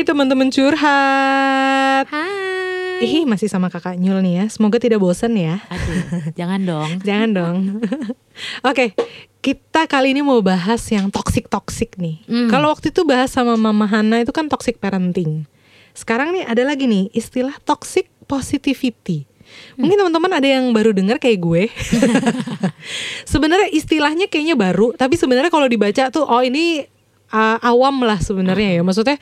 Hai teman-teman curhat. Hai. Ih, masih sama kakak Nyul nih ya. Semoga tidak bosan ya. Aduh, jangan dong. Jangan dong. Oke, kita kali ini mau bahas yang toxic-toxic nih. Hmm. Kalau waktu itu bahas sama Mama Hana itu kan toxic parenting. Sekarang nih ada lagi nih istilah toxic positivity. Mungkin teman-teman ada yang baru dengar kayak gue. sebenarnya istilahnya kayaknya baru, tapi sebenarnya kalau dibaca tuh oh ini uh, awam lah sebenarnya ya. Maksudnya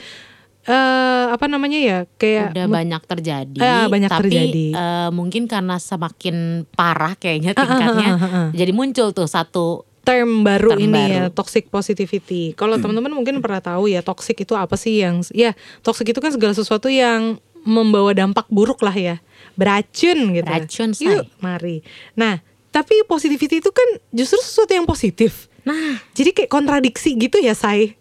eh apa namanya ya kayak Udah banyak terjadi. Ah, banyak tapi, terjadi. eh, mungkin karena semakin parah kayaknya Ah, ah, tingkatnya. ah, ah, ah. Jadi muncul tuh satu term baru Term ini baru. ya toxic positivity. Kalau teman-teman mungkin pernah tahu ya toxic itu apa sih yang ya toxic itu kan segala sesuatu yang membawa dampak buruk lah ya beracun gitu. Beracun, say. Yuk, mari. Nah tapi positivity itu kan justru sesuatu yang positif. Nah, Jadi kayak kontradiksi gitu ya say.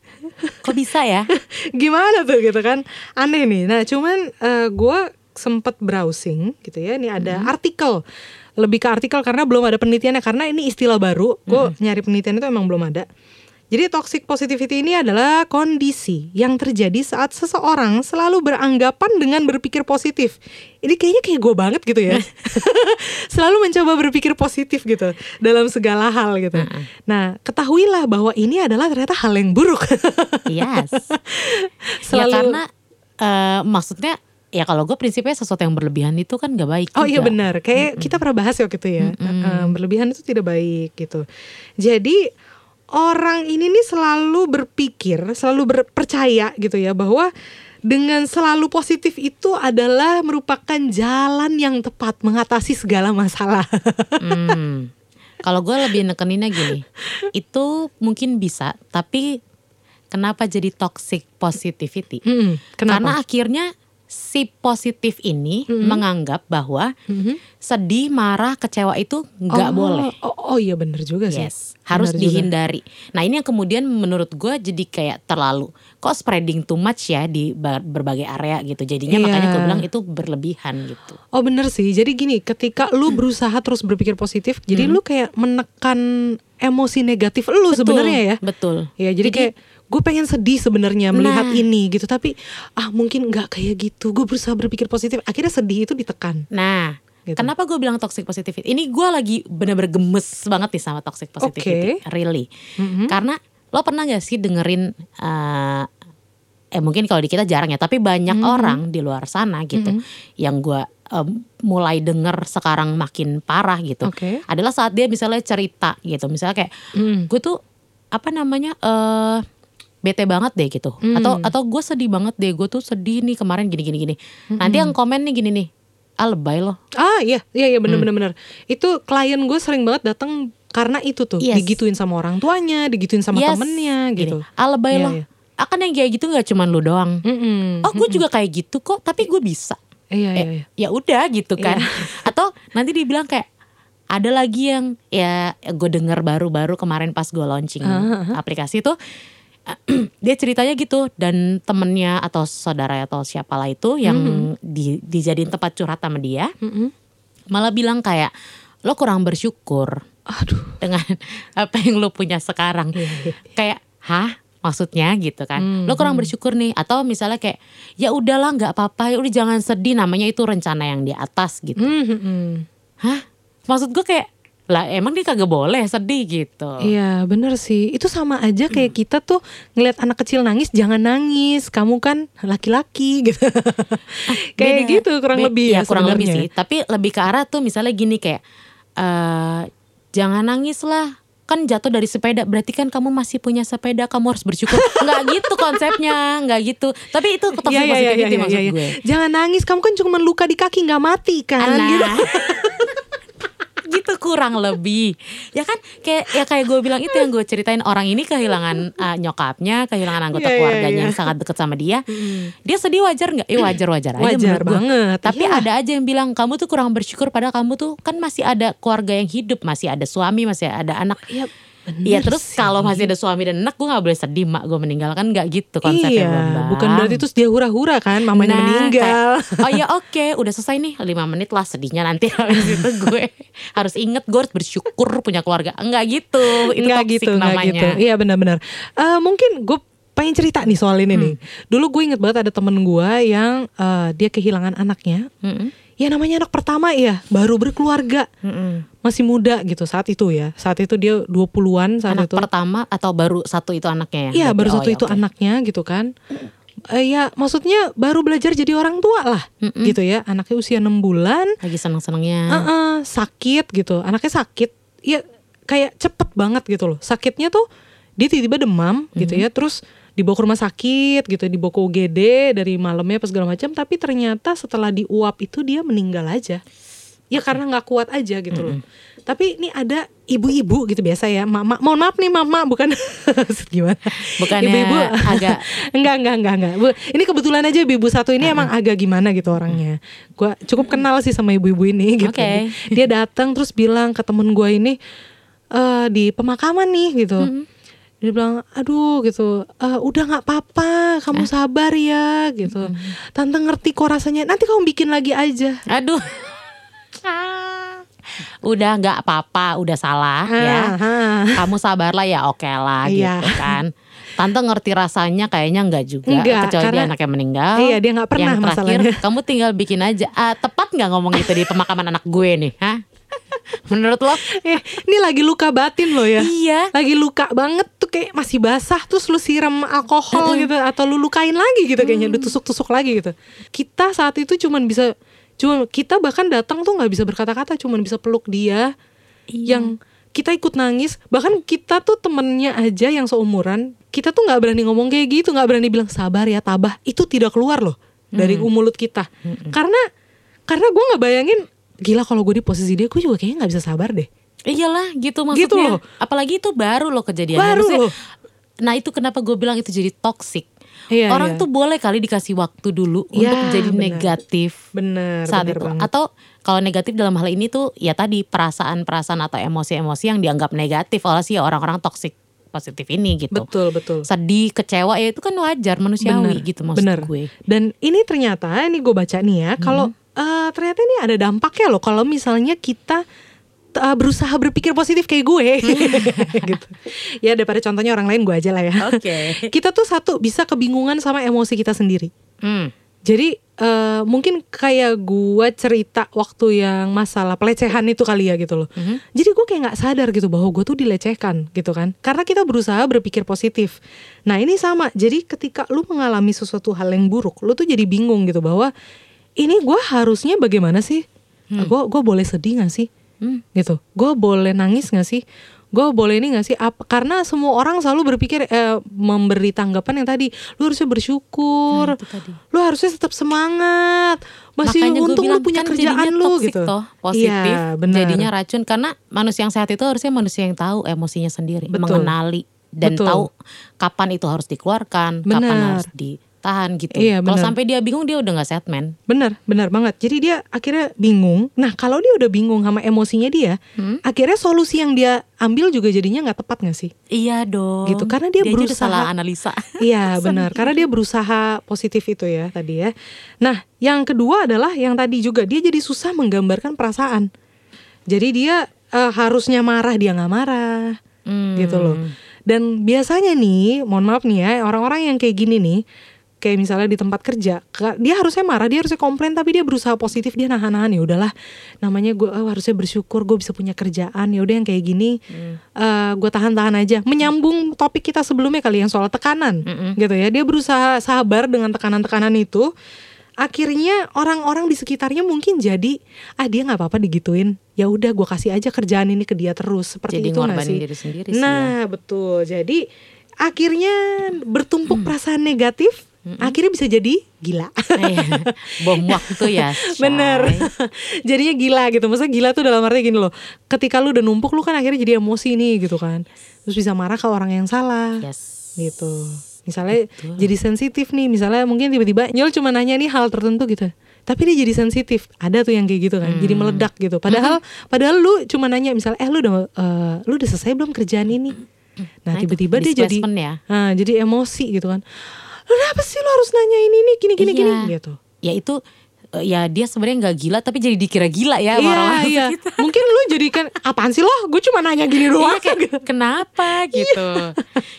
Kok bisa ya? Gimana tuh gitu kan aneh nih. Nah cuman eh, gue sempet browsing gitu ya. Ini ada artikel lebih ke artikel karena belum ada penelitiannya karena ini istilah baru. Gue nyari penelitian itu emang belum ada. Jadi toxic positivity ini adalah kondisi yang terjadi saat seseorang selalu beranggapan dengan berpikir positif. Ini kayaknya kayak gue banget gitu ya. selalu mencoba berpikir positif gitu dalam segala hal gitu. Nah, ketahuilah bahwa ini adalah ternyata hal yang buruk. Yes. Selalu- Ya karena eh, maksudnya ya kalau gue prinsipnya sesuatu yang berlebihan itu kan gak baik Oh iya juga. benar, kayak kita pernah bahas ya waktu itu ya. Eh, berlebihan itu tidak baik gitu. Jadi orang ini nih selalu berpikir, selalu berpercaya gitu ya bahwa dengan selalu positif itu adalah merupakan jalan yang tepat mengatasi segala masalah. Hmm. Kalau gue lebih nekeninnya gini, itu mungkin bisa, tapi kenapa jadi toxic positivity? Hmm, Karena kenapa? akhirnya si positif ini menganggap bahwa sedih, marah, kecewa itu nggak Oh, boleh. Oh, oh iya benar juga sih. Yes, harus juga. dihindari. Nah ini yang kemudian menurut gue jadi kayak terlalu kok spreading too much ya di ba- berbagai area gitu. Jadinya Iya. makanya gue bilang itu berlebihan gitu. Oh bener sih, jadi gini, ketika lu berusaha terus berpikir positif, jadi lu kayak menekan emosi negatif lu sebenarnya ya. Betul. Ya jadi, kayak gue pengen sedih sebenarnya melihat Nah. ini gitu tapi ah mungkin nggak kayak gitu gue berusaha berpikir positif akhirnya sedih itu ditekan Nah, Gitu. kenapa gue bilang toxic positivity? Ini gue lagi bener-bener gemes banget nih sama toxic positivity, really. Mhm. Karena lo pernah gak sih dengerin, eh, eh mungkin kalau di kita jarang ya, tapi banyak Mhm. orang di luar sana gitu, yang gue eh, mulai denger sekarang makin parah gitu. Oke. Adalah saat dia misalnya cerita gitu, misalnya kayak Mm. gue tuh apa namanya eh bete banget deh gitu. Hmm. atau atau gue sedih banget deh gue tuh sedih nih kemarin gini gini gini. Nanti yang komen nih gini nih ah lebay loh. Ah iya iya iya Hmm. bener bener. Bener itu klien gue sering banget datang karena itu tuh Yes. digituin sama orang tuanya digituin sama Yes, temennya gini, gitu. Ah lebay Iya, loh. iya. akan yang kayak gitu nggak cuman lu doang. Mm-mm. oh gue juga kayak gitu kok tapi gue bisa. Iya iya eh, iya. ya udah gitu kan. Atau nanti dibilang kayak ada lagi yang ya gue denger baru-baru kemarin pas gue launching Ah, aplikasi itu dia ceritanya gitu dan temennya atau saudara atau siapalah itu yang Mm-hmm. di, dijadiin tempat curhat sama dia Mm-mm. malah bilang kayak lo kurang bersyukur aduh. dengan apa yang lo punya sekarang. Iya, iya. kayak hah? Maksudnya? gitu kan. Hmm, lo kurang bersyukur nih. Atau misalnya kayak ya udahlah nggak apa-apa ya udah jangan sedih. Namanya itu rencana yang di atas gitu. Mm-mm. hah? Maksud gue kayak lah emang dia kagak boleh? Sedih gitu. Iya bener sih. Itu sama aja kayak kita tuh Ngeliat anak kecil nangis Jangan nangis Kamu kan laki-laki. Gitu. Kayak Beda. gitu kurang Be- lebih ya ya kurang lebih sih. Tapi lebih ke arah tuh misalnya gini kayak eh jangan nangis lah. Kan jatuh dari sepeda berarti kan kamu masih punya sepeda kamu harus bersyukur. Nggak gitu konsepnya nggak gitu. Tapi itu toxic iya, iya, positivity iya, maksud iya. gue. Jangan nangis Kamu kan cuma luka di kaki nggak mati kan? Gitu. gitu kurang lebih. Ya kan? Kayak ya kayak gue bilang itu yang gue ceritain orang ini kehilangan uh, nyokapnya kehilangan anggota Iya, iya, keluarganya iya. yang sangat dekat sama dia. Dia sedih wajar nggak? Eh wajar wajar aja Wajar banget, tapi iya. ada aja yang bilang kamu tuh kurang bersyukur padahal kamu tuh kan masih ada keluarga yang hidup masih ada suami masih ada anak. Iya Iya terus kalau masih ada suami dan anak gue nggak boleh sedih mak gue meninggal kan nggak gitu konsepnya Iya Bambang. Bukan berarti terus dia hura-hura kan Mamanya Nah, meninggal kayak, oh ya oke, udah selesai nih 5 menit lah sedihnya nanti habis itu gue harus inget gue harus bersyukur punya keluarga. Enggak gitu, itu Nggak gitu, nggak namanya. gitu. Iya benar-benar. Eh, mungkin gue pengen cerita nih soal ini nih. Dulu gue inget banget ada temen gue yang eh, dia kehilangan anaknya. Mm-mm. Ya namanya anak pertama ya, baru berkeluarga. Mm-mm. Masih muda gitu saat itu ya. Saat itu dia 20-an saat Anak itu. pertama atau baru satu itu anaknya ya? Iya baru oh, satu ya, itu oke. anaknya gitu kan. Eh, ya maksudnya baru belajar jadi orang tua lah Mm-mm. gitu ya. Anaknya usia 6 bulan, Lagi seneng-senengnya. Heeh, sakit gitu. Anaknya sakit. Ya kayak cepet banget gitu loh. Sakitnya tuh dia tiba-tiba demam gitu Mhm. ya. Terus dibawa ke rumah sakit gitu, dibawa ke UGD dari malamnya pas segala macam. Tapi ternyata setelah diuap itu dia meninggal aja. Ya karena nggak kuat aja gitu loh. Tapi ini ada ibu-ibu gitu biasa ya, mama. Mohon maaf nih mama, bukan gimana? Bukannya agak- enggak enggak enggak enggak. Bu, ini kebetulan aja ibu satu ini emang agak gimana gitu orangnya. Gua cukup kenal sih sama ibu-ibu ini gitu. Oke. Dia datang terus bilang ke temen gua ini eh di pemakaman nih gitu. Dia bilang, aduh gitu, "Eh, udah nggak apa-apa, kamu sabar ya gitu. Tante ngerti kok rasanya. Nanti kamu bikin lagi aja. Aduh. udah nggak apa-apa, udah salah ya. Ha, Kamu sabarlah ya, oke lah Iya. gitu kan. Tante ngerti rasanya kayaknya enggak juga, Enggak, kecuali dia karena- anaknya meninggal. Iya, dia nggak pernah Yang terakhir, masalahnya. kamu tinggal bikin aja. Ah, tepat nggak ngomong itu di pemakaman anak gue nih, hah? Menurut lo? Eh, ini lagi luka batin loh ya. Iya. lagi luka banget tuh kayak masih basah terus lu siram alkohol gitu atau lu lukain lagi gitu kayaknya lu tusuk-tusuk lagi gitu. Kita saat itu cuman bisa cuma kita bahkan datang tuh nggak bisa berkata-kata cuman bisa peluk dia Iya. yang kita ikut nangis bahkan kita tuh temennya aja yang seumuran kita tuh nggak berani ngomong kayak gitu nggak berani bilang sabar ya tabah itu tidak keluar loh dari mulut kita karena karena gue nggak bayangin gila kalau gue di posisi dia gue juga kayaknya nggak bisa sabar deh Iyalah gitu maksudnya. Gitu loh. Apalagi itu baru loh kejadiannya. Baru Maksudnya, loh. Nah itu kenapa gue bilang itu jadi toxic. Iya, Orang iya. tuh boleh kali dikasih waktu dulu Ya, untuk jadi benar. negatif bener saat bener itu. banget. Atau kalau negatif dalam hal ini tuh ya tadi perasaan-perasaan atau emosi-emosi yang dianggap negatif oleh si orang-orang toxic positif ini gitu. betul betul Sedih, kecewa ya itu kan wajar manusiawi Bener, gitu maksud bener. gue. Dan ini ternyata ini gue baca nih ya, kalau eh, ternyata ini ada dampaknya loh. Kalau misalnya kita eh, berusaha berpikir positif kayak gue, gitu. Ya daripada contohnya orang lain gue aja lah ya. Oke. kita tuh satu bisa kebingungan sama emosi kita sendiri. Hmm. Jadi eh, mungkin kayak gue cerita waktu yang masalah pelecehan itu kali ya gitu loh. Jadi gue kayak nggak sadar gitu bahwa gue tuh dilecehkan gitu kan. Karena kita berusaha berpikir positif. Nah ini sama. Jadi ketika lu mengalami sesuatu hal yang buruk, lu tuh jadi bingung gitu bahwa ini gue harusnya bagaimana sih? Gue gue boleh sedih gak sih? Hmm. Gitu. Gue boleh nangis gak sih? Gue boleh ini gak sih? Apa, karena semua orang selalu berpikir eh, memberi tanggapan yang tadi, lu harusnya bersyukur, tadi. lu harusnya tetap semangat. Masih Makanya untung bilang lu punya kan kerjaan lu toxic gitu. toh, positif, Iya, benar. jadinya racun karena manusia yang sehat itu harusnya manusia yang tahu emosinya sendiri, Betul. mengenali dan Betul. tahu kapan itu harus dikeluarkan, kapan Benar. harus ditahan gitu. Iya, Kalau sampai dia bingung dia udah nggak sehat men. Benar, benar banget. Jadi dia akhirnya bingung. Nah, kalau dia udah bingung sama emosinya dia, Hmm? akhirnya solusi yang dia ambil juga jadinya nggak tepat gak sih? Iya dong. Gitu, karena dia udah berusaha- salah analisa. Iya benar, karena dia berusaha positif itu ya tadi ya. Nah, yang kedua adalah yang tadi juga dia jadi susah menggambarkan perasaan. Jadi dia eh, harusnya marah dia nggak marah, Hmm. gitu loh. Dan biasanya nih, mohon maaf nih ya, orang-orang yang kayak gini nih, kayak misalnya di tempat kerja, dia harusnya marah, dia harusnya komplain, tapi dia berusaha positif, dia nahan-nahan ya udahlah. Namanya gue oh, harusnya bersyukur, gue bisa punya kerjaan, ya udah yang kayak gini, eh, gue tahan-tahan aja. Menyambung topik kita sebelumnya kali yang soal tekanan, Mm-mm. gitu ya. Dia berusaha sabar dengan tekanan-tekanan itu. Akhirnya orang-orang di sekitarnya mungkin jadi ah dia nggak apa-apa digituin. Ya udah gue kasih aja kerjaan ini ke dia terus seperti Jadi itu nggak sih? diri sendiri sih ya. Nah betul. Jadi akhirnya bertumpuk perasaan negatif, akhirnya bisa jadi gila. Iya. Bom waktu ya. Shay. Bener. Jadinya gila gitu. Maksudnya gila tuh dalam arti gini loh. Ketika lu udah numpuk Lu kan akhirnya jadi emosi nih gitu kan. Terus bisa marah ke orang yang salah. Yes. Gitu. Misalnya jadi sensitif nih. Misalnya mungkin tiba-tiba Nyol cuma nanya nih hal tertentu gitu. Tapi dia jadi sensitif. Ada tuh yang kayak gitu kan. Jadi Hmm. meledak gitu. Padahal padahal lu cuma nanya misalnya eh lu udah eh, lu udah selesai belum kerjaan ini? Nah Nah, tiba-tiba dia jadi ya. nah, jadi emosi gitu kan lu kenapa sih lu harus nanya ini nih gini gini gini Iya. gitu Ya itu eh, ya dia sebenarnya nggak gila tapi jadi dikira gila ya Iya orang iya. Mungkin lu jadikan apaan sih lo? Gue cuma nanya gini doang. Iya, kayak, kenapa gitu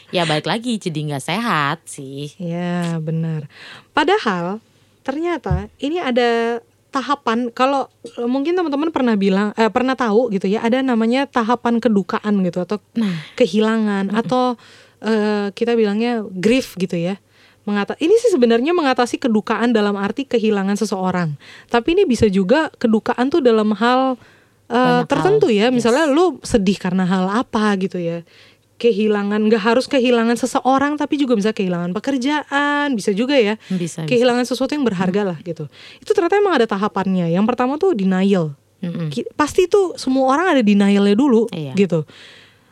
ya balik lagi jadi nggak sehat sih Iya benar. Padahal ternyata ini ada tahapan kalau eh, mungkin teman-teman pernah bilang eh, pernah tahu gitu ya ada namanya tahapan kedukaan gitu atau nah kehilangan atau eh, kita bilangnya grief gitu ya. Mengata ini sih sebenarnya mengatasi kedukaan dalam arti kehilangan seseorang. Tapi ini bisa juga kedukaan tuh dalam hal eh, Banyak hal, tertentu ya. yes. Misalnya lu sedih karena hal apa gitu ya. Kehilangan nggak harus kehilangan seseorang tapi juga bisa kehilangan pekerjaan, bisa juga ya. bisa bisa Kehilangan sesuatu yang berharga lah gitu. Itu ternyata emang ada tahapannya. Yang pertama tuh denial. Ki- Pasti tuh semua orang ada denialnya dulu Iya. gitu.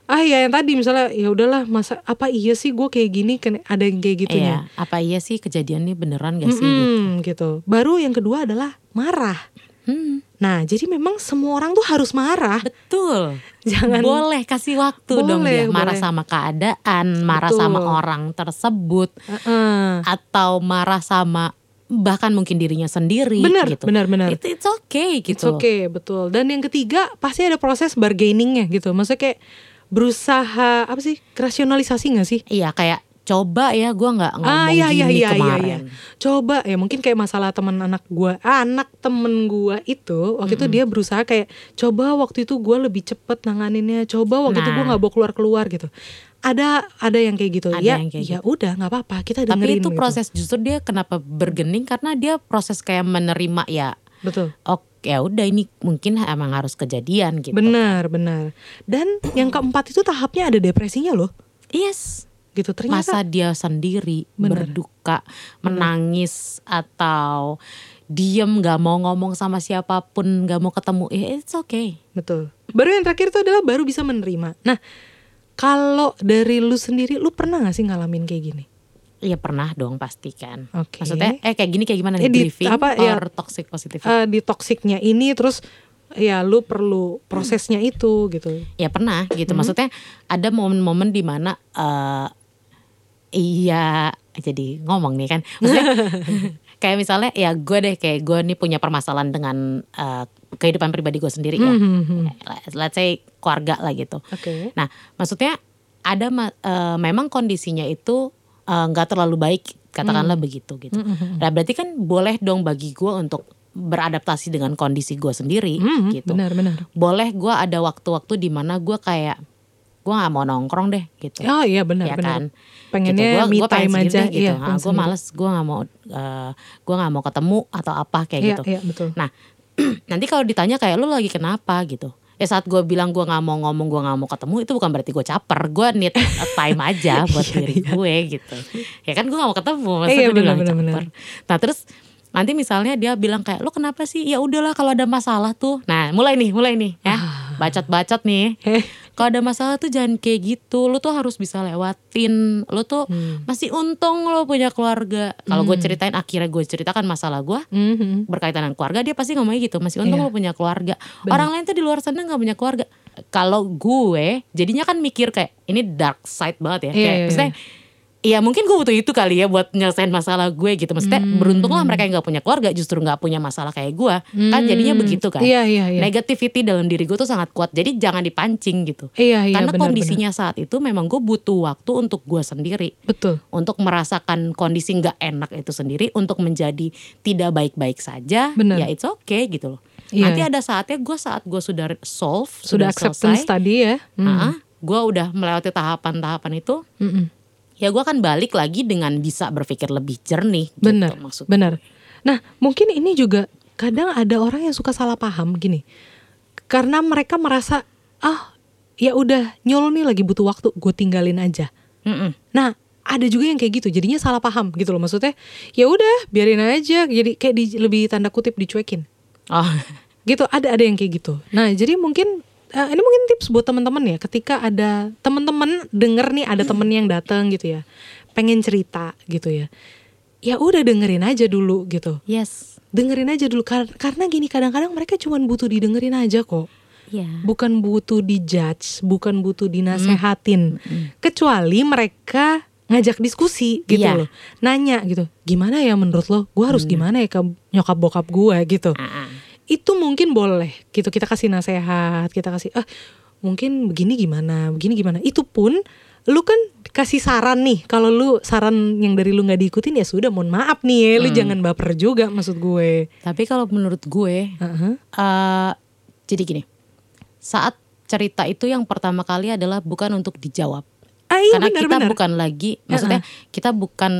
Ah ya yang tadi misalnya ya udahlah masa apa iya sih gue kayak gini kan ada yang kayak gitunya. Iya, apa iya sih kejadian ini beneran gak sih? gitu. Mm-mm, gitu. Baru yang kedua adalah marah. Hmm, Nah jadi memang semua orang tuh harus marah. betul. Jangan Boleh kasih waktu dong Boleh, dia marah boleh. sama keadaan, marah Betul. sama orang tersebut, Heeh. atau marah sama bahkan mungkin dirinya sendiri. Benar, gitu. benar, benar. Itu it's okay It's gitu. okay, betul. Dan yang ketiga pasti ada proses bargainingnya gitu. Maksudnya kayak berusaha apa sih rasionalisasi nggak sih? Iya kayak coba ya gue nggak ngomong ah iya iya gini iya iya kemarin. iya. Coba ya mungkin kayak masalah teman anak gua, ah, anak temen gua itu waktu itu dia berusaha kayak coba waktu itu gua lebih cepet nanganinnya, coba waktu itu gua Nah. nggak bawa keluar keluar gitu. Ada ada yang kayak gitu. Ada ya yang kayak ya udah nggak apa-apa kita dengerin. Tapi itu gitu. proses justru dia kenapa bergening karena dia proses kayak menerima ya. betul. Oke ya udah ini mungkin emang harus kejadian gitu. Benar benar. Dan yang keempat itu tahapnya ada depresinya loh. Yes. Gitu ternyata. Masa dia sendiri Bener. berduka, menangis atau diem nggak mau ngomong sama siapa pun, nggak mau ketemu, ya it's okay. Betul. Baru yang terakhir itu adalah baru bisa menerima. Nah, kalau dari lu sendiri, lu pernah gak sih ngalamin kayak gini? Iya pernah dong pasti kan. Oke. Maksudnya eh kayak gini kayak gimana Eh, nih di- grieving apa, ya, toxic positivity? Eh, di toksiknya ini terus ya lu perlu prosesnya itu gitu. ya pernah gitu. Hmm. Maksudnya ada momen-momen di mana eh iya jadi ngomong nih kan. Maksudnya kayak misalnya ya gue deh kayak gue nih punya permasalahan dengan eh, kehidupan pribadi gue sendiri ya. Mhm. Let's say keluarga lah gitu. Oke. Nah, maksudnya ada eh, memang kondisinya itu eh, nggak terlalu baik, katakanlah begitu gitu. Mhm. Nah, berarti kan boleh dong bagi gue untuk beradaptasi dengan kondisi gue sendiri Mhm, gitu. Benar-benar. Boleh gue ada waktu-waktu di mana gue kayak gue nggak mau nongkrong deh gitu. Oh iya benar ya benar. kan? Pengennya gitu. gua pengen aja deh gitu. iya. Ah, pengen gue males, gue nggak mau, eh, gue nggak mau ketemu atau apa kayak Iya, gitu. iya betul. Nah, nanti kalau ditanya kayak lu lagi kenapa gitu. Ya saat gue bilang gue nggak mau ngomong, gue nggak mau ketemu itu bukan berarti gue caper. Gue need a time aja buat diri gue gitu. Ya kan gue nggak mau ketemu, masa Iya, gue bilang caper. Nah terus nanti misalnya dia bilang kayak lu kenapa sih? Ya udahlah kalau ada masalah tuh. Nah mulai nih, mulai nih ya. Bacot-bacot nih. Kalau ada masalah tuh jangan kayak gitu. Lu tuh harus bisa lewatin. Lu tuh Hmm. masih untung lo punya keluarga. Kalau gue ceritain akhirnya gue ceritakan masalah gue mhm. berkaitan dengan keluarga dia pasti ngomongnya gitu masih untung Iya. lo punya keluarga orang lain tuh di luar sana nggak punya keluarga kalau gue jadinya kan mikir kayak ini dark side banget ya Iya, kayak iya, maksudnya Iya mungkin gue butuh itu kali ya buat nyelesain masalah gue gitu Maksudnya Hmm. beruntunglah mereka yang gak punya keluarga justru gak punya masalah kayak gue Kan jadinya Hmm. begitu kan Iya, iya, iya. Negativity dalam diri gue tuh sangat kuat Jadi jangan dipancing gitu Iya, iya, Karena benar, kondisinya saat itu memang gue butuh waktu untuk gue sendiri Betul. untuk merasakan kondisi nggak enak itu sendiri untuk menjadi tidak baik-baik saja Benar. ya it's okay gitu loh Iya. nanti ada saatnya gue saat gue sudah solve Sudah acceptance selesai tadi ya. Hmm. gue udah melewati tahapan-tahapan itu Mm-mm. Ya gue akan balik lagi dengan bisa berpikir lebih jernih gitu Benar, maksud benar. Nah, mungkin ini juga kadang ada orang yang suka salah paham gini. Karena mereka merasa ah ya udah nyolo nih lagi butuh waktu, gue tinggalin aja. Mm-mm. Nah, ada juga yang kayak gitu, jadinya salah paham gitu loh. Maksudnya ya udah biarin aja, jadi kayak di, lebih tanda kutip dicuekin. oh Gitu, ada ada yang kayak gitu. Nah, jadi mungkin eh, ini mungkin tips buat teman-teman ya, ketika ada teman-teman denger nih ada temen yang datang gitu ya, pengen cerita gitu ya. Ya udah dengerin aja dulu gitu. yes Dengerin aja dulu Kar- karena gini kadang-kadang mereka cuma butuh didengerin aja kok. ya Bukan butuh dijudge, bukan butuh dinasehatin. Kecuali mereka ngajak diskusi gitu Iya. loh nanya gitu gimana ya menurut lo gue harus gimana ya ke nyokap bokap gue gitu Ah, ah. Itu mungkin boleh gitu. Kita kasih nasehat kita kasih ah mungkin begini gimana begini gimana. Itu pun lu kan kasih saran nih. Kalau lu saran yang dari lu nggak diikutin ya sudah mohon maaf nih ya. Lu jangan baper juga maksud gue. Tapi kalau menurut gue Heeh. eh jadi gini. Saat cerita itu yang pertama kali adalah bukan untuk dijawab. ah iya Karena benar kita benar. bukan lagi maksudnya kita bukan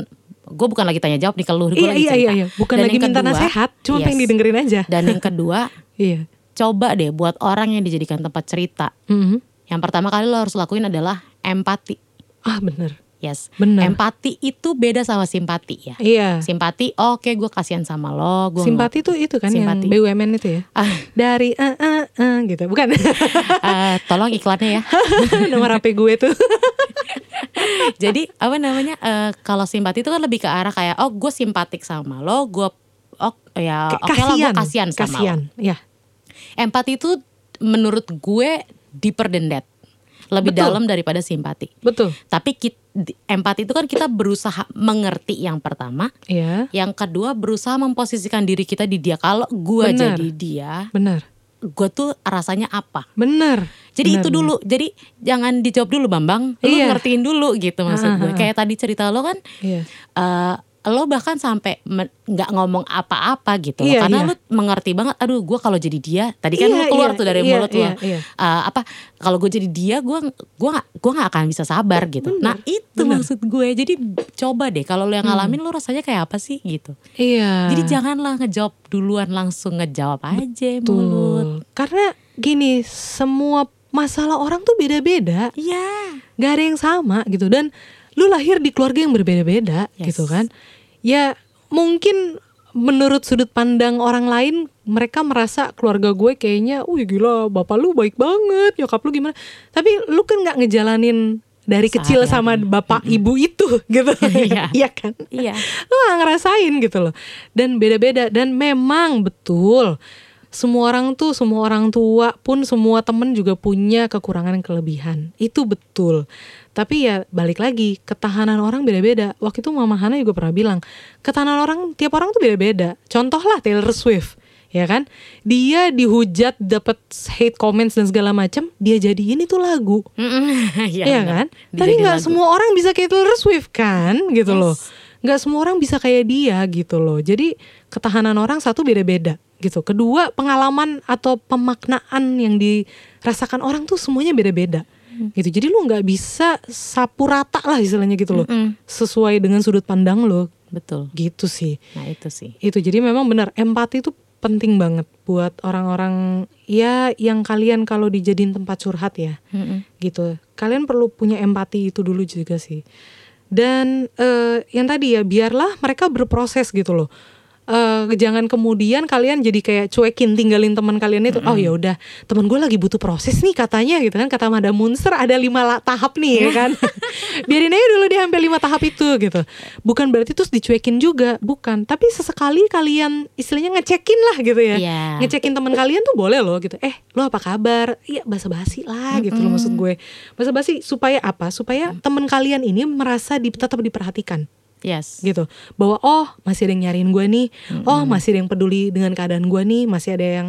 gue bukan lagi tanya jawab nih kalau gue iya lagi iya cerita. iya iya bukan Dan lagi minta kedua, nasehat cuma yes. pengen didengerin aja Dan yang kedua, iya coba deh buat orang yang dijadikan tempat cerita. Mhm. Yang pertama kali lo harus lakuin adalah empati. ah bener Yes. Benar. Empati itu beda sama simpati ya. iya Simpati, oke gue kasihan sama lo, gue simpati tuh itu kan Simpati. yang BUMN itu ya Ah, dari eh eh eh gitu bukan eh, tolong iklannya ya. nomor HP gue tuh Jadi apa namanya? eh, kalau simpati itu kan lebih ke arah kayak oh gue simpatik sama lo, gue oh ya oke lah gue kasihan sama kasihan lo. ya Empati itu menurut gue deeper than that. Lebih Betul. dalam daripada simpati. betul Tapi kit- di- empati itu kan kita berusaha mengerti yang pertama, Iya yang kedua berusaha memposisikan diri kita di dia. Kalau gue jadi dia, benar gue tuh rasanya apa? benar Jadi Benar, itu dulu. Jadi jangan dijawab dulu Bambang. Lu Iya. ngertiin dulu gitu maksud gue. Kayak tadi cerita lo kan iya eh lo bahkan sampai nggak ngomong apa-apa gitu loh. Iya, karena iya. lu mengerti banget aduh gue kalau jadi dia tadi kan Iya, lu keluar iya, tuh dari iya, mulut iya, lo iya. Eh, apa kalau gue jadi dia gue gua nggak gua nggak akan bisa sabar gitu nah itu bener. Hmm. maksud gue jadi coba deh kalau lo yang ngalamin lo rasanya kayak apa sih gitu iya jadi janganlah ngejawab duluan langsung ngejawab aja mulut Betul. karena gini semua masalah orang tuh beda-beda iya nggak ada yang sama gitu dan lu lahir di keluarga yang berbeda-beda Yes. gitu kan? Ya mungkin menurut sudut pandang orang lain mereka merasa keluarga gue kayaknya wih gila bapak lu baik banget nyokap lu gimana? Tapi lu kan nggak ngejalanin dari kecil sama Sehari-hari. bapak ibu itu gitu. Iya. iya kan? Iya. Lu gak ngerasain gitu loh. Dan beda-beda. Dan memang betul semua orang tuh semua orang tua pun semua temen juga punya kekurangan dan kelebihan itu betul tapi ya balik lagi ketahanan orang beda-beda waktu itu mama Hana juga pernah bilang ketahanan orang tiap orang tuh beda-beda contoh lah Taylor Swift ya kan dia dihujat dapat hate comments dan segala macam dia jadiin itu lagu Iya benar. kan? Dia Tapi nggak semua orang bisa kayak Taylor Swift kan, gitu Yes. loh. Nggak semua orang bisa kayak dia gitu loh. Jadi ketahanan orang satu beda-beda gitu. Kedua pengalaman atau pemaknaan yang dirasakan orang tuh semuanya beda-beda. Hmm. Gitu. Jadi lu nggak bisa sapu rata lah istilahnya gitu loh. Mm-mm. Sesuai dengan sudut pandang lo betul gitu sih. nah itu sih Itu jadi memang benar empati itu penting banget buat orang-orang ya yang kalian kalau dijadiin tempat curhat ya Mm-mm. gitu. Kalian perlu punya empati itu dulu juga sih. Dan eh, yang tadi ya biarlah mereka berproses gitu loh. Eh, jangan kemudian kalian jadi kayak cuekin tinggalin teman kalian itu. Oh ya udah, teman gue lagi butuh proses nih katanya gitu kan. Kata Madam Munster ada lima tahap nih ya kan. Biarin aja dulu dia sampai lima tahap itu gitu. Bukan berarti terus dicuekin juga, bukan. Tapi sesekali kalian istilahnya ngecekin lah gitu ya Iya. ngecekin teman kalian tuh boleh loh gitu eh lo apa kabar iya basa-basi lah gitu loh maksud gue basa-basi supaya apa supaya teman kalian ini merasa di, tetap diperhatikan yes. Gitu. Bahwa oh masih ada yang nyariin gue nih. Oh masih ada yang peduli dengan keadaan gue nih. Masih ada yang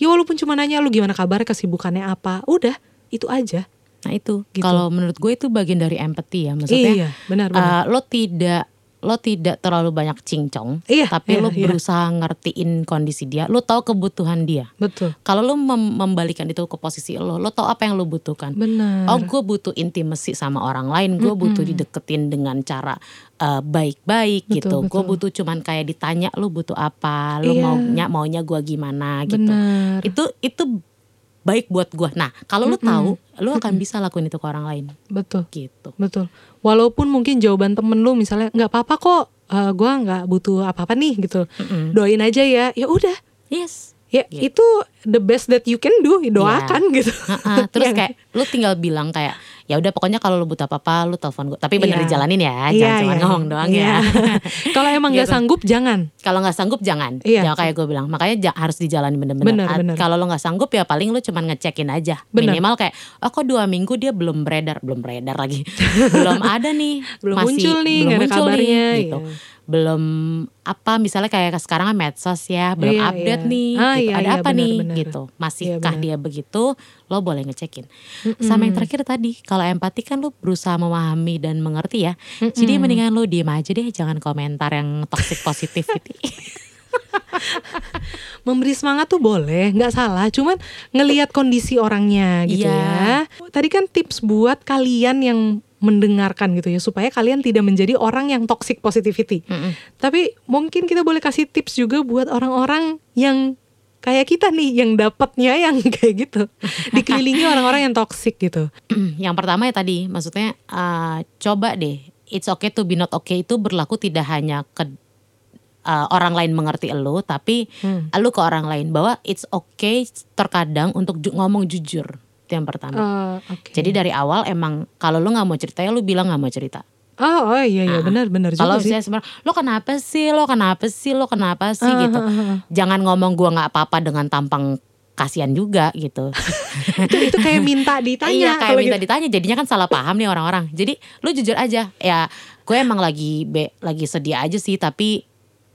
ya walaupun cuma nanya lu gimana kabar? Kesibukannya apa? Udah itu aja. Nah itu. Gitu. kalau menurut gue itu bagian dari empati ya. Maksudnya. iya benar benar. eh, lo tidak lo tidak terlalu banyak cincong, Iya, tapi iya, lo iya. berusaha ngertiin kondisi dia. Lo tahu kebutuhan dia. betul Kalau lo mem- membalikan itu ke posisi lo, lo tahu apa yang lo butuhkan. benar Oh gue butuh intimasi sama orang lain, gue butuh dideketin dengan cara eh, baik-baik Betul, gitu. Gue butuh cuman kayak ditanya lo butuh apa, lo Iya. maunya maunya gue gimana gitu. benar Itu itu baik buat gue. Nah kalau lo tahu, lo akan bisa lakuin itu ke orang lain betul gitu. Betul. Walaupun mungkin jawaban temen lu misalnya nggak apa-apa kok, eh, gua nggak butuh apa-apa nih gitu. Doain aja ya. Ya udah. Yes. Ya Gitu. itu the best that you can do. Doakan gitu. Heeh, terus Iya kayak lu tinggal bilang kayak ya udah pokoknya kalau lu butuh apa-apa lu telepon gue tapi bener Iya. dijalanin ya Iya, jangan cuma iya. ngomong doang Iya. ya Kalau emang nggak Gitu. sanggup jangan. kalau nggak sanggup jangan Iya. jangan kayak gue bilang makanya ja- harus dijalani bener-bener Bener, bener. kalau lo nggak sanggup ya paling lu cuman ngecekin aja Bener. minimal kayak oh kok dua minggu dia belum beredar belum beredar lagi belum ada nih Belum masih muncul nih, belum muncul nih, kabarnya, gitu iya. Belum apa misalnya kayak sekarang kan medsos ya belum Iya, update iya. nih Ah, gitu. iya, ada iya, apa benar, nih benar. gitu masihkah benar. dia begitu lo boleh ngecekin sama yang terakhir tadi kalau empati kan lo berusaha memahami dan mengerti ya jadi mendingan lo diem aja deh jangan komentar yang toxic positivity Memberi semangat tuh boleh, nggak salah. Cuman ngelihat kondisi orangnya gitu Iya. ya. Tadi kan tips buat kalian yang mendengarkan gitu ya supaya kalian tidak menjadi orang yang toxic positivity. Mm-mm. Tapi mungkin kita boleh kasih tips juga buat orang-orang yang kayak kita nih yang dapatnya yang kayak gitu. Dikelilingi orang-orang yang toxic gitu. yang pertama ya tadi maksudnya eh, coba deh it's okay to be not okay itu berlaku tidak hanya ke eh, orang lain mengerti lo tapi Hmm. lu ke orang lain bahwa it's okay terkadang untuk ju- ngomong jujur itu yang pertama. Eh, oke. jadi dari awal emang kalau lu nggak mau cerita ya lu bilang nggak mau cerita. Oh, oh iya iya benar benar kalau sih. sebenarnya lo kenapa sih? Lo kenapa sih? Lo kenapa sih? Ah, gitu. ah, ah, ah. jangan ngomong gua nggak apa-apa dengan tampang kasihan juga gitu. Itu itu kayak minta ditanya iya kayak minta gitu. ditanya. Jadinya kan salah paham nih orang-orang. Jadi lu jujur aja ya gue emang lagi be, lagi sedih aja sih tapi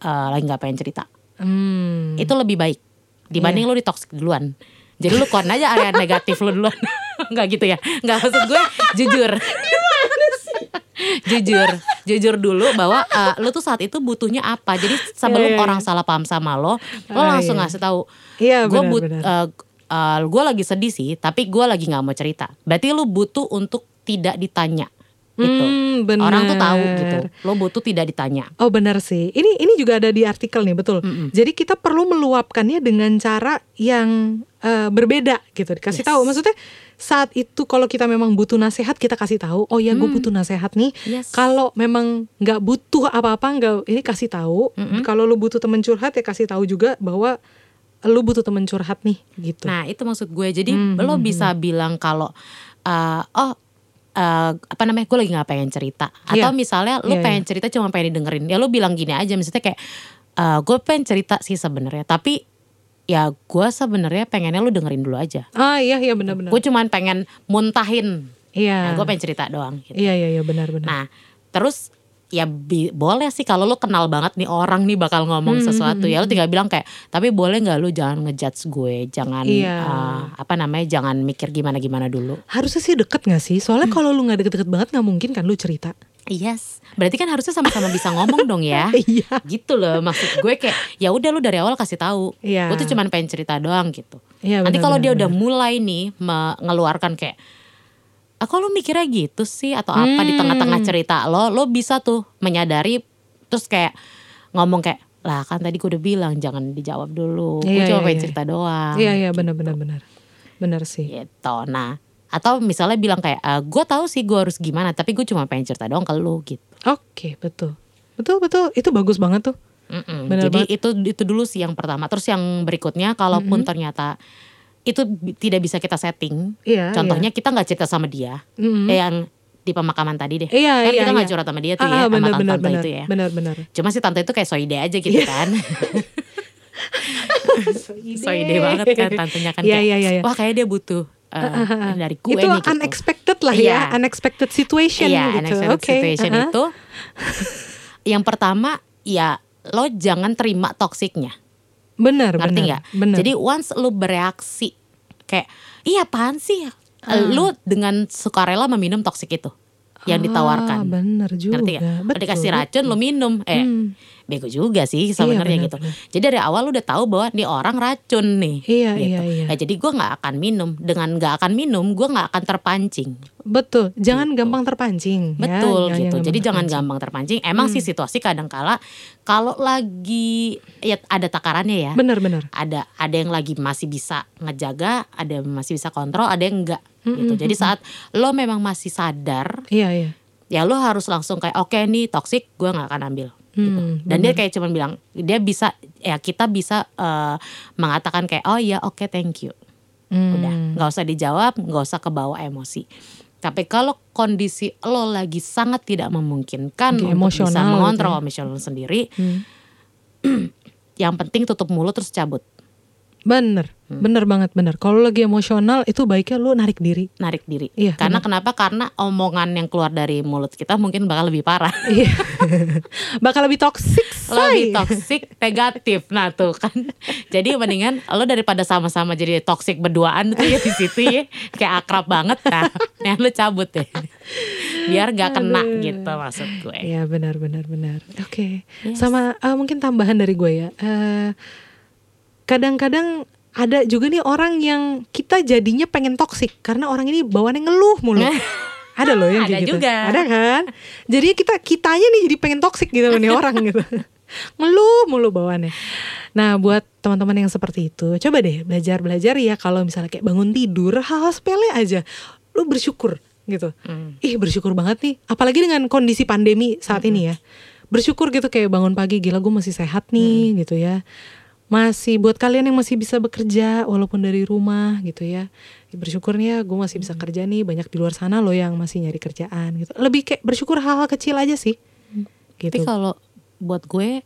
eh, lagi nggak pengen cerita. Hmm. itu lebih baik dibanding lu ditoksik duluan jadi lu kon aja area negatif lu duluan. Nggak gitu ya? Nggak maksud gue jujur. Jujur. Jujur dulu bahwa eh, lu tuh saat itu butuhnya apa? Jadi sebelum Iya, iya, orang salah paham sama lo lo Ah, langsung iya. ngasih tahu Iya gue but benar. eh, gue lagi sedih sih tapi gue lagi nggak mau cerita. Berarti lu butuh untuk tidak ditanya gitu Hmm, benar. orang tuh tahu gitu lo butuh tidak ditanya Oh benar sih. Ini ini juga ada di artikel nih betul. Mm-mm. Jadi kita perlu meluapkannya dengan cara yang eh, berbeda gitu. Dikasih Yes. tahu. Maksudnya saat itu kalau kita memang butuh nasihat kita kasih tahu. Oh ya gue butuh nasihat nih. Yes. Kalau memang nggak butuh apa-apa nggak ini kasih tahu. Mm-mm. Kalau lu butuh temen curhat ya kasih tahu juga bahwa lu butuh temen curhat nih gitu. Nah itu maksud gue. Jadi Hmm, lo hmm, bisa bilang kalau eh, oh eh, apa namanya gue lagi nggak pengen cerita. Atau misalnya lo Iya, pengen cerita cuma pengen didengerin. Ya lo bilang gini aja. Misalnya kayak eh, gue pengen cerita sih sebenarnya. Tapi ya gue sebenarnya pengennya lo dengerin dulu aja. Ah iya iya benar-benar. Gue cuman pengen muntahin. Iya. Nah, gue pengen cerita doang. Gitu. Iya iya iya benar-benar. Nah terus ya bi- boleh sih kalau lo kenal banget nih orang nih bakal ngomong Hmm, sesuatu hmm, ya lo tinggal bilang kayak tapi boleh nggak lo jangan ngejudge gue jangan Iya. eh, apa namanya jangan mikir gimana gimana dulu Harusnya sih deket gak sih? Soalnya kalau lu nggak deket-deket banget nggak mungkin kan lu cerita. yes berarti kan harusnya sama-sama bisa ngomong dong ya Iya. gitu loh maksud gue kayak ya udah lu dari awal kasih tahu Iya. gue tuh cuman pengen cerita doang gitu Iya, nanti benar, kalau dia udah mulai nih mengeluarkan kayak aku lu mikirnya gitu sih atau apa di Hmm. tengah-tengah cerita lo lo bisa tuh menyadari terus kayak ngomong kayak lah kan tadi gue udah bilang jangan dijawab dulu gue Iya, cuma iya, pengen iya. cerita doang Iya iya benar-benar benar. Benar sih. gitu nah atau misalnya bilang kayak gue tahu sih gue harus gimana tapi gue cuma pengen cerita doang ke lu gitu Oke betul. Betul betul itu bagus banget tuh. Mm-mm. Bener Jadi itu itu dulu sih yang pertama. Terus yang berikutnya, kalaupun ternyata itu tidak bisa kita setting, Iya. contohnya kita nggak cerita sama dia, iya. Mm-mm. eh, yang di pemakaman tadi deh, Iya kan iya. kita nggak iya. curhat sama dia tuh Ah, ya, ah, sama benar tante-tante benar. itu ya. Benar benar. Cuma si tante itu kayak soide aja gitu kan, soide banget kan tantenya kan Iya kayak, iya iya. iya. wah kayak dia butuh eh, dari gue itu nih gitu. unexpected lah Iya. ya, unexpected situation Iya, gitu. unexpected Oke. situation uh-uh. itu, yang pertama ya lo jangan terima toksiknya. benar ngerti benar. nggak? Benar. Jadi once lu bereaksi kayak iya apaan sih? Ah. Lu dengan sukarela meminum toksik itu yang Ah, ditawarkan. benar juga. Ngerti nggak? Betul. Dikasih racun lu minum. Eh, Hmm. Bego juga sih sebenarnya benar, gitu. Jadi dari awal lu udah tahu bahwa nih orang racun nih. Iya gitu. iya iya. Nah, jadi gua nggak akan minum. Dengan nggak akan minum, gua nggak akan terpancing. Betul. Jangan Gitu. gampang terpancing. ya. Betul Jangan gitu. Jadi jangan gampang terpancing. Emang Hmm. sih situasi kadang kala kalau lagi ya ada takarannya ya. Benar benar. ada ada yang lagi masih bisa ngejaga, ada yang masih bisa kontrol, ada yang enggak gitu. Mm-mm, Jadi saat lo memang masih sadar, Iya iya. ya lo harus langsung kayak oke nih toxic, gue nggak akan ambil. Gitu. Hmm, Dan dia kayak cuman bilang dia bisa ya kita bisa eh, mengatakan kayak oh ya oke thank you. Hmm. Udah nggak usah dijawab, nggak usah kebawa emosi. Tapi kalau kondisi lo lagi sangat tidak memungkinkan Oke, untuk bisa emosional gitu mengontrol ya. emosional sendiri, Hmm. yang penting tutup mulut terus cabut, Bener, Hmm. bener banget bener. Kalau lagi emosional itu baiknya lu narik diri. narik diri. Iya, Karena kenapa? Karena omongan yang keluar dari mulut kita mungkin bakal lebih parah. Iya. Bakal lebih toxic, lebih toksik negatif nah tuh kan jadi mendingan lo daripada sama-sama jadi toksik berduaan tuh ya di situ ya kayak akrab banget nah yang lo cabut ya biar gak kena gitu maksud gue Iya benar benar benar. Oke. Yes. Sama eh, mungkin tambahan dari gue ya. Eh, kadang-kadang ada juga nih orang yang kita jadinya pengen toksik karena orang ini bawaannya ngeluh mulu. ada loh yang Ada gitu. juga. Ada kan? Jadi kita kitanya nih jadi pengen toksik gitu loh nih orang gitu. ngeluh mulu bawaannya. Nah, buat teman-teman yang seperti itu, coba deh belajar-belajar ya kalau misalnya kayak bangun tidur hal-hal sepele aja. Lu bersyukur gitu. Hmm. Ih, bersyukur banget nih. Apalagi dengan kondisi pandemi saat ini ya. Bersyukur gitu kayak bangun pagi gila gue masih sehat nih gitu ya. Masih buat kalian yang masih bisa bekerja walaupun dari rumah gitu ya. Ya gue masih bisa kerja nih banyak di luar sana loh yang masih nyari kerjaan gitu. Lebih kayak bersyukur hal-hal kecil aja sih. tapi Gitu. kalau buat gue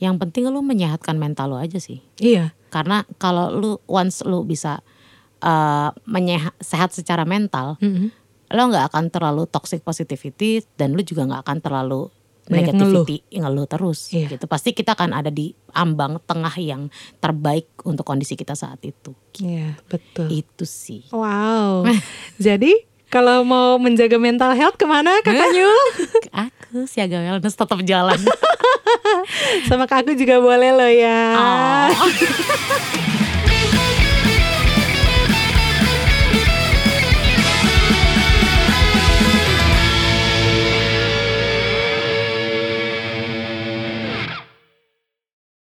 yang penting lo menyehatkan mental lo aja sih Iya. karena kalau lu once lu bisa uh, menyehat sehat secara mental Mm-mm. lo nggak akan terlalu toxic positivity dan lu juga nggak akan terlalu Banyak negativity ngeluh terus Iya. gitu pasti kita akan ada di ambang tengah yang terbaik untuk kondisi kita saat itu Iya, betul. itu sih Wow. Jadi kalau mau menjaga mental health ke mana kakak Nyul? aku siaga wellness tetap jalan Sama kak aku juga boleh loh ya. Oh.